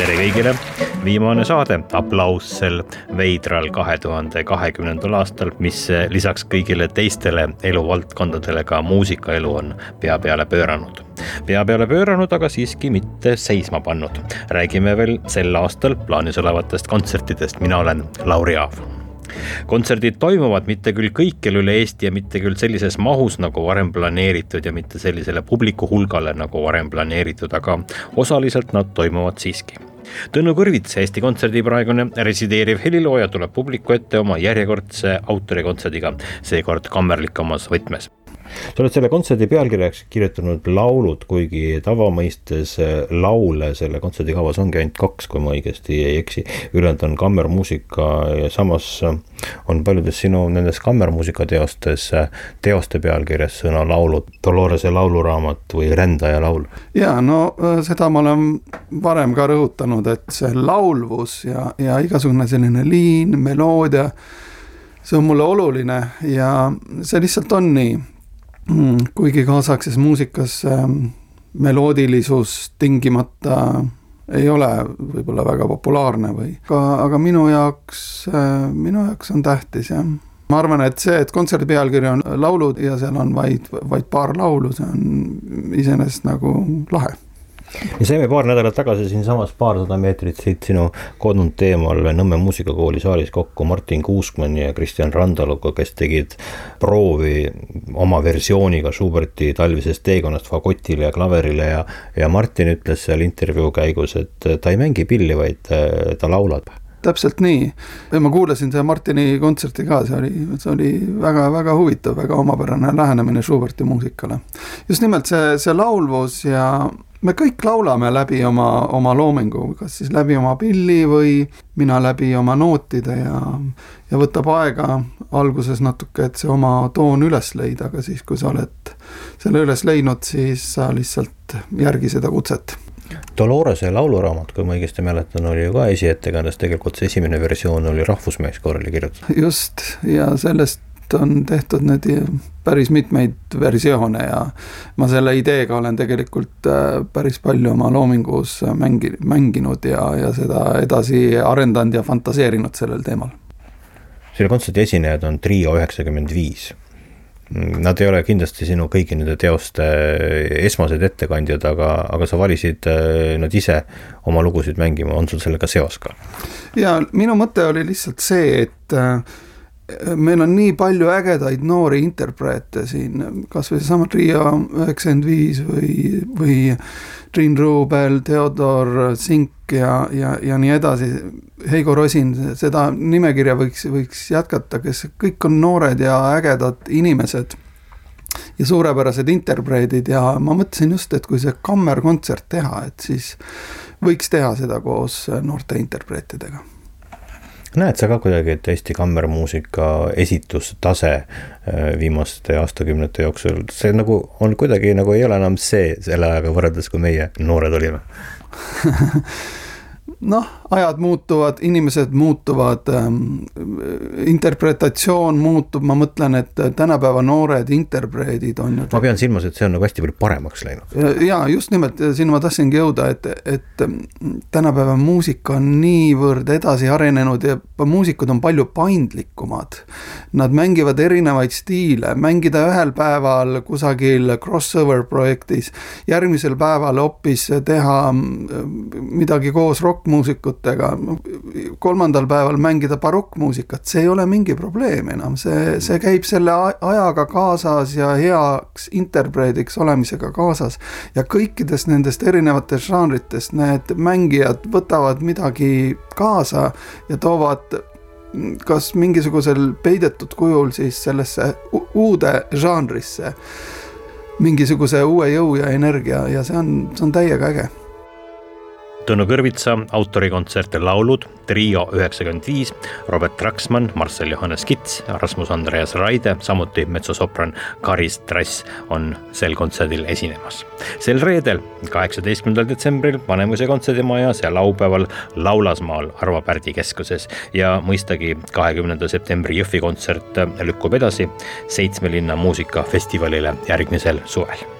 tere kõigile, viimane saade aplaus sel veidral kahe tuhande kahekümnendal aastal, mis lisaks kõigile teistele eluvaldkondadele ka muusikaelu on pea peale pööranud. pea peale pööranud, aga siiski mitte seisma pannud. räägime veel sel aastal plaanis olevatest kontsertidest, mina olen Lauri Aav kontserdid toimuvad mitte küll kõikjal üle Eesti ja mitte küll sellises mahus nagu varem planeeritud ja mitte sellisele publiku hulgale nagu varem planeeritud, aga osaliselt nad toimuvad siiski. Tõnu Kõrvits, Eesti Kontserdi praegune resideeriv helilooja, tuleb publiku ette oma järjekordse autorikontserdiga, seekord kammerlikumas võtmes sa oled selle kontserdi pealkirjaks kirjutanud laulud, kuigi tavamõistes äh, laule selle kontserdi kavas ongi ainult kaks, kui ma õigesti ei eksi. ülejäänud on kammermuusika ja samas äh, on paljudes sinu nendes kammermuusika teostes äh, teoste pealkirjas sõna laulud, Dolorese lauluraamat või Rändaja laul. ja no seda ma olen varem ka rõhutanud, et see laulvus ja, ja igasugune selline liin, meloodia see on mulle oluline ja see lihtsalt on nii kuigi kaasaegses muusikas ähm, meloodilisus tingimata ei ole võib-olla väga populaarne või, aga, aga minu jaoks, äh, minu jaoks on tähtis jah. ma arvan, et see, et kontserdi pealkiri on laulud ja seal on vaid, vaid paar laulu, see on iseenesest nagu lahe me saime paar nädalat tagasi siinsamas paarsada meetrit siit sinu kodunud teemal Nõmme muusikakooli saalis kokku Martin Kuuskmanni ja Kristjan Randaluga, kes tegid proovi oma versiooniga Schuberti talvisest teekonnast fagotile ja klaverile ja, ja Martin ütles seal intervjuu käigus, et ta ei mängi pilli, vaid äh, ta laulab täpselt nii. ma kuulasin seda Martini kontserti ka, see oli, see oli väga-väga huvitav, väga omapärane lähenemine Schuberti muusikale. just nimelt see, see laulvus ja me kõik laulame läbi oma, oma loomingu, kas siis läbi oma pilli või mina läbi oma nootide ja, ja võtab aega alguses natuke, et see oma toon üles leida, aga siis, kui sa oled selle üles leidnud, siis sa lihtsalt järgi seda kutset. Dolorese lauluraamat, kui ma õigesti mäletan, oli ju ka esiettekandes, tegelikult see esimene versioon oli Rahvusmeeskoorile kirjutatud. just, ja sellest on tehtud nüüd päris mitmeid versioone ja ma selle ideega olen tegelikult äh, päris palju oma loomingus mängi-, mänginud ja, ja seda edasi arendanud ja fantaseerinud sellel teemal. selle kontserdi esinejad on Trio üheksakümmend viis. Nad ei ole kindlasti sinu kõigi nende teoste esmased ettekandjad, aga, aga sa valisid äh, nad ise oma lugusid mängima, on sul sellega seos ka? ja minu mõte oli lihtsalt see, et äh, meil on nii palju ägedaid noori interpreete siin, kasvõi seesama Trio üheksakümmend viis või, või Triin Ruubel, Theodor Zink ja, ja, ja nii edasi. Heigo Rosin, seda nimekirja võiks, võiks jätkata, kes kõik on noored ja ägedad inimesed ja suurepärased interpreedid ja ma mõtlesin just, et kui see kammerkontsert teha, et siis võiks teha seda koos noorte interpreetidega näed sa ka kuidagi, et Eesti kammermuusika esitustase äh, viimaste aastakümnete jooksul, see nagu on kuidagi nagu ei ole enam see selle ajaga võrreldes, kui meie noored olime? Noh, ajad muutuvad, inimesed muutuvad ähm,, interpretatsioon muutub, ma mõtlen, et tänapäeva noored interpreedid on ju. ma pean silmas, et see on nagu hästi palju paremaks läinud. ja just nimelt, sinna ma tahtsingi jõuda, et, et tänapäeva muusika on niivõrd edasi arenenud ja muusikud on palju paindlikumad. Nad mängivad erinevaid stiile, mängida ühel päeval kusagil crossover projektis, järgmisel päeval hoopis teha midagi koos rock rokkmuusikutega, kolmandal päeval mängida barokkmuusikat, see ei ole mingi probleem enam, see, see käib selle ajaga kaasas ja heaks interpreediks olemisega kaasas. ja kõikidest nendest erinevatest žanritest need mängijad võtavad midagi kaasa ja toovad kas mingisugusel peidetud kujul siis sellesse uude žanrisse mingisuguse uue jõu ja energia ja see on, see on täiega äge Tõnu Kõrvitsa autorikontsert Laulud, Trio üheksakümmend viis, Robert Traksmann, Marcel Johannes Kits, Rasmus Andreas Raide, samuti metsosopran Karis Trass on sel kontserdil esinemas. sel reedel, kaheksateistkümnendal detsembril Vanemuise kontserdimajas ja laupäeval Laulasmaal Arvo Pärdi keskuses ja mõistagi kahekümnenda septembri Jõhvi kontsert lükkub edasi seitsme linna muusikafestivalile järgmisel suvel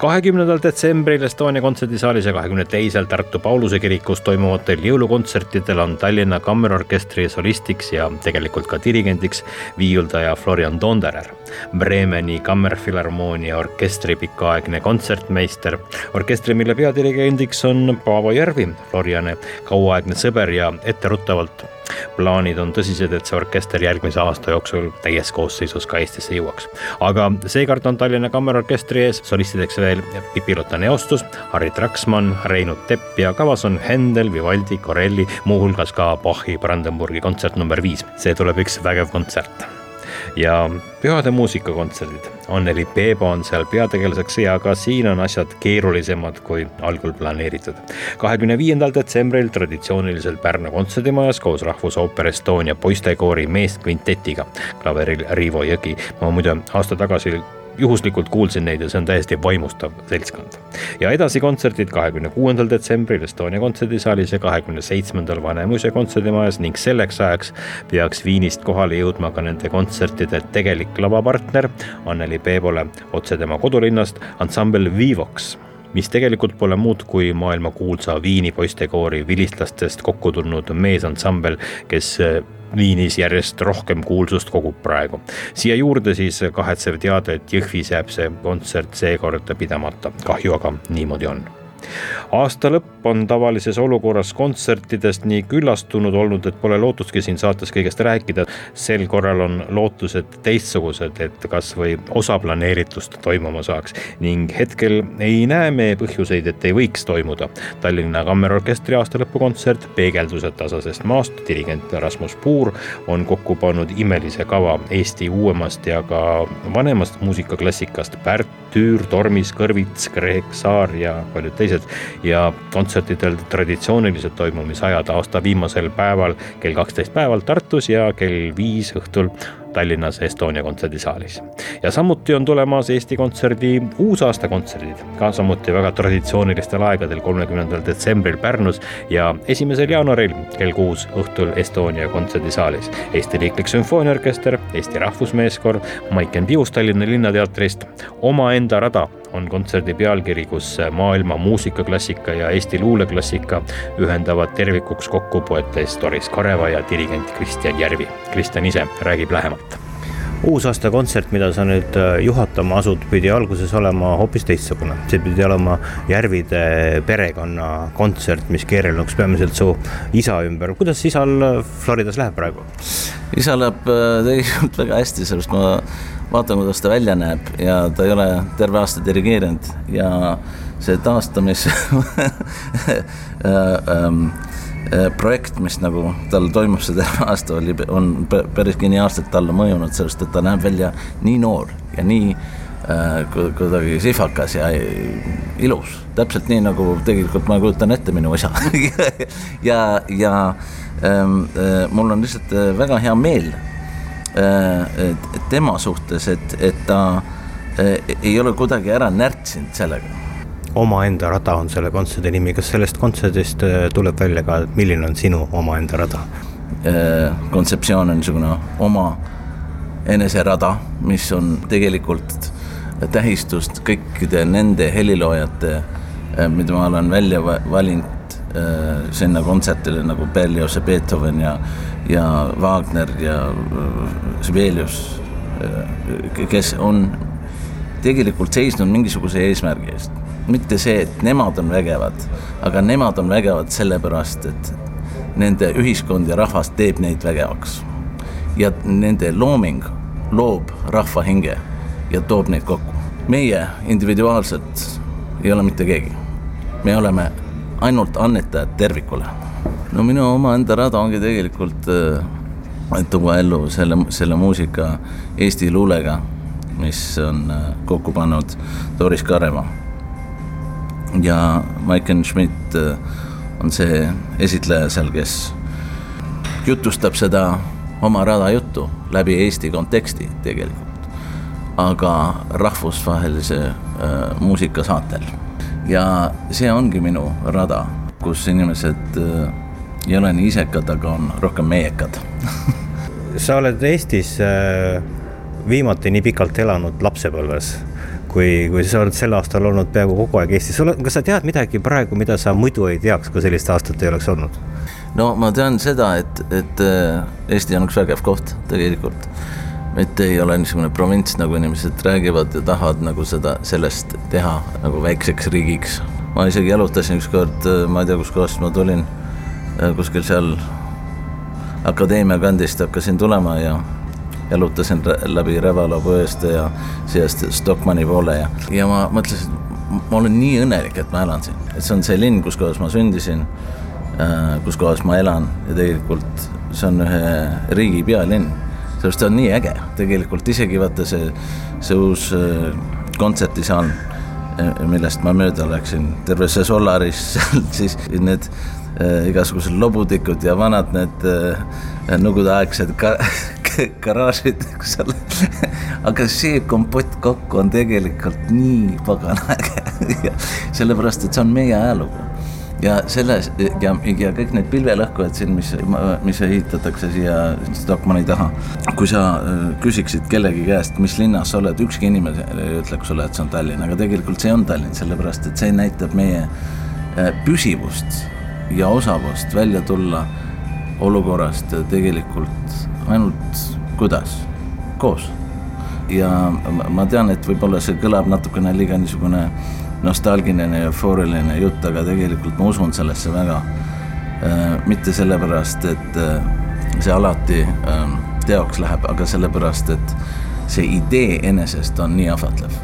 kahekümnendal detsembril Estonia kontserdisaalis ja kahekümne teisel Tartu Pauluse kirikus toimuvatel jõulukontsertidel on Tallinna Kammerorkestri solistiks ja tegelikult ka dirigendiks viiuldaja Florian Tonderer. Bremeni Kammerfilharmoonia orkestri pikaaegne kontsertmeister, orkestri, mille peadirigendiks on Paavo Järvi, Floriane kauaaegne sõber ja etteruttavalt plaanid on tõsised, et see orkester järgmise aasta jooksul täies koosseisus ka Eestisse jõuaks. aga seekord on Tallinna Kammerorkestri ees solistideks veel Pipi-Lotta Neostus, Harri Traksmann, Reinut Tepp ja kavas on Händel, Vivaldi, Corelli, muuhulgas ka Bachi Brandenburgi kontsert number viis. see tuleb üks vägev kontsert ja Pühade muusikakontserdid. Anneli Peebo on seal peategelaseks ja ka siin on asjad keerulisemad kui algul planeeritud. kahekümne viiendal detsembril traditsiooniliselt Pärnu kontserdimajas koos Rahvusooper Estonia poistekoori meeskvintetiga klaveril Riivo Jõgi. ma muide aasta tagasi juhuslikult kuulsin neid ja see on täiesti vaimustav seltskond. ja edasi kontserdid kahekümne kuuendal detsembril Estonia kontserdisaalis ja kahekümne seitsmendal Vanemuise kontserdimajas ning selleks ajaks peaks Viinist kohale jõudma ka nende kontsertide tegelik lavapartner Anneli Peebole otse tema kodulinnast, ansambel Vivox mis tegelikult pole muud kui maailmakuulsa Viini poistekoori vilistlastest kokku tulnud meesansambel, kes Viinis järjest rohkem kuulsust kogub praegu. siia juurde siis kahetsev teade, et Jõhvis jääb see kontsert seekord pidamata, kahju aga niimoodi on aasta lõpp on tavalises olukorras kontsertidest nii küllastunud olnud, et pole lootustki siin saates kõigest rääkida. sel korral on lootused teistsugused, et kasvõi osa planeeritust toimuma saaks ning hetkel ei näe me põhjuseid, et ei võiks toimuda. Tallinna Kammerorkestri aastalõpukontsert Peegeldused tasasest maast, dirigent Rasmus Puur on kokku pannud imelise kava Eesti uuemast ja ka vanemast muusikaklassikast Pärt, Tüür, Tormis, Kõrvits, Kreek, Saar ja paljud teised teised ja kontsertidel traditsioonilised toimumisajad. Aasta viimasel päeval kell kaksteist päeval Tartus ja kell viis õhtul Tallinnas Estonia kontserdisaalis. ja samuti on tulemas Eesti Kontserdi uusaastakontserdid, ka samuti väga traditsioonilistel aegadel, kolmekümnendal detsembril Pärnus ja esimesel jaanuaril kell kuus õhtul Estonia kontserdisaalis. Eesti Riiklik Sümfooniaorkester, Eesti Rahvusmeeskoor, Maiken Pius Tallinna Linnateatrist, Omaenda rada on kontserdi pealkiri, kus maailma muusikaklassika ja Eesti luuleklassika ühendavad tervikuks kokku poetes Doris Kareva ja dirigent Kristjan Järvi. Kristjan ise räägib lähemalt uusaasta kontsert, mida sa nüüd äh, juhatama asud, pidi alguses olema hoopis teistsugune. see pidi olema Järvide perekonna kontsert, mis keerelnuks peamiselt su isa ümber. kuidas isal äh, Floridas läheb praegu? isa läheb äh, tegelikult väga hästi, sellepärast ma vaatan, kuidas ta välja näeb ja ta ei ole terve aasta dirigeerinud ja see taastamis ähm, äh, projekt, mis nagu tal toimub see terve aasta, oli, on päris geniaalselt talle mõjunud, sellest, et ta näeb välja nii noor ja nii äh, kuidagi sihvakas ja ilus, täpselt nii nagu tegelikult ma kujutan ette minu isa ja, ja ähm, äh, mul on lihtsalt äh, väga hea meel Äh, tema suhtes, et, et ta äh, ei ole kuidagi ära närtsinud sellega. Omaenda rada on selle kontserdi nimi, kas sellest kontserdist äh, tuleb välja ka, milline on sinu omaenda rada? kontseptsioon on niisugune oma eneserada, mis on tegelikult tähistust kõikide nende heliloojate, mida ma olen välja valinud sinna kontserdile nagu Berlioz ja Beethoven ja ja Wagner ja äh, Sibelius, äh, kes on tegelikult seisnud mingisuguse eesmärgi eest. Mitte see, et nemad on vägevad, aga nemad on vägevad sellepärast, et nende ühiskond ja rahvas teeb neid vägevaks. ja nende looming loob rahva hinge ja toob neid kokku. meie individuaalselt ei ole mitte keegi. me oleme ainult annetajad tervikule no minu omaenda rada ongi tegelikult äh, tuua ellu selle, selle muusika Eesti luulega, mis on äh, kokku pannud Doris Kareva. Ja Maiken Schmidt äh, on see esitleja seal, kes jutustab seda oma rada juttu läbi Eesti konteksti tegelikult, aga rahvusvahelise äh, muusikasaatel. ja see ongi minu rada, kus inimesed äh, ei ole nii isekad, aga on rohkem meiekad sa oled Eestis äh, viimati nii pikalt elanud lapsepõlves kui, kui sa oled sel aastal olnud peaaegu kogu aeg Eestis, kas sa tead midagi praegu, mida sa muidu ei teaks, kui sellist aastat ei oleks olnud? no ma tean seda, et, et äh, Eesti on üks vägev koht tegelikult. mitte ei ole niisugune provints, nagu inimesed räägivad ja tahavad nagu seda, sellest teha nagu väikseks riigiks. ma isegi jalutasin ükskord, äh, ma ei tea, kuskohast ma tulin, äh, kuskil seal akadeemia kandist hakkasin tulema ja jalutasin läbi Revala põõeste ja seest Stockmanni poole ja, ja ma mõtlesin, ma olen nii õnnelik, et ma elan siin, et see on see linn, kus kohas ma sündisin Äh, kus kohas ma elan ja tegelikult see on ühe riigi pealinn. sellepärast ta on nii äge, tegelikult isegi vaata see, see uus äh, kontserdisaal, äh, millest ma mööda läksin, terve see Solaris seal siis need igasugused lobutikud ja vanad need nõukogudeaegsed ka, garaažid, kus seal aga see kompott kokku on tegelikult nii pagana äge sellepärast, et see on meie ajalugu. Ja selles ja, ja kõik need pilvelõhkujad siin, mis, mis ehitatakse siia Stockmanni taha. kui sa äh, küsiksid kellegi käest, mis linnas sa oled, ükski inimene ei ütleks sulle, et see on Tallinn, aga tegelikult see on Tallinn, sellepärast et see näitab meie äh, püsivust ja osavust välja tulla olukorrast tegelikult ainult kuidas, koos. ja ma tean, et võib-olla see kõlab natukene liiga niisugune nostalgiline eufooriline jutt, aga tegelikult ma usun sellesse väga. Äh, mitte sellepärast, et äh, see alati ähm, teoks läheb, aga sellepärast, et see idee enesest on nii ahvatlev.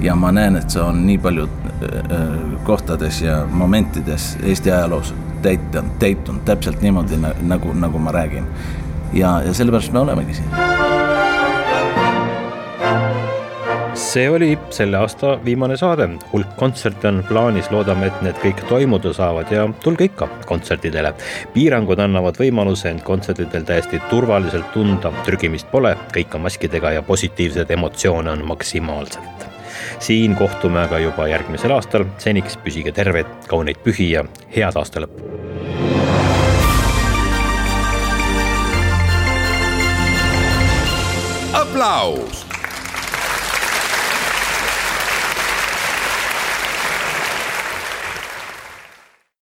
ja ma näen, et see on nii palju äh, kohtades ja momentides Eesti ajaloos täitunud, täitunud täpselt niimoodi nagu, nagu ma räägin. Ja, ja sellepärast me olemegi siin see oli selle aasta viimane saade, hulk kontserte on plaanis, loodame, et need kõik toimuda saavad ja tulge ikka kontsertidele. piirangud annavad võimaluse end kontsertidel täiesti turvaliselt tunda, trügimist pole, kõik on maskidega ja positiivseid emotsioone on maksimaalselt. siin kohtume aga juba järgmisel aastal, seniks püsige terved, kauneid pühi ja head aasta lõppu. Aplaus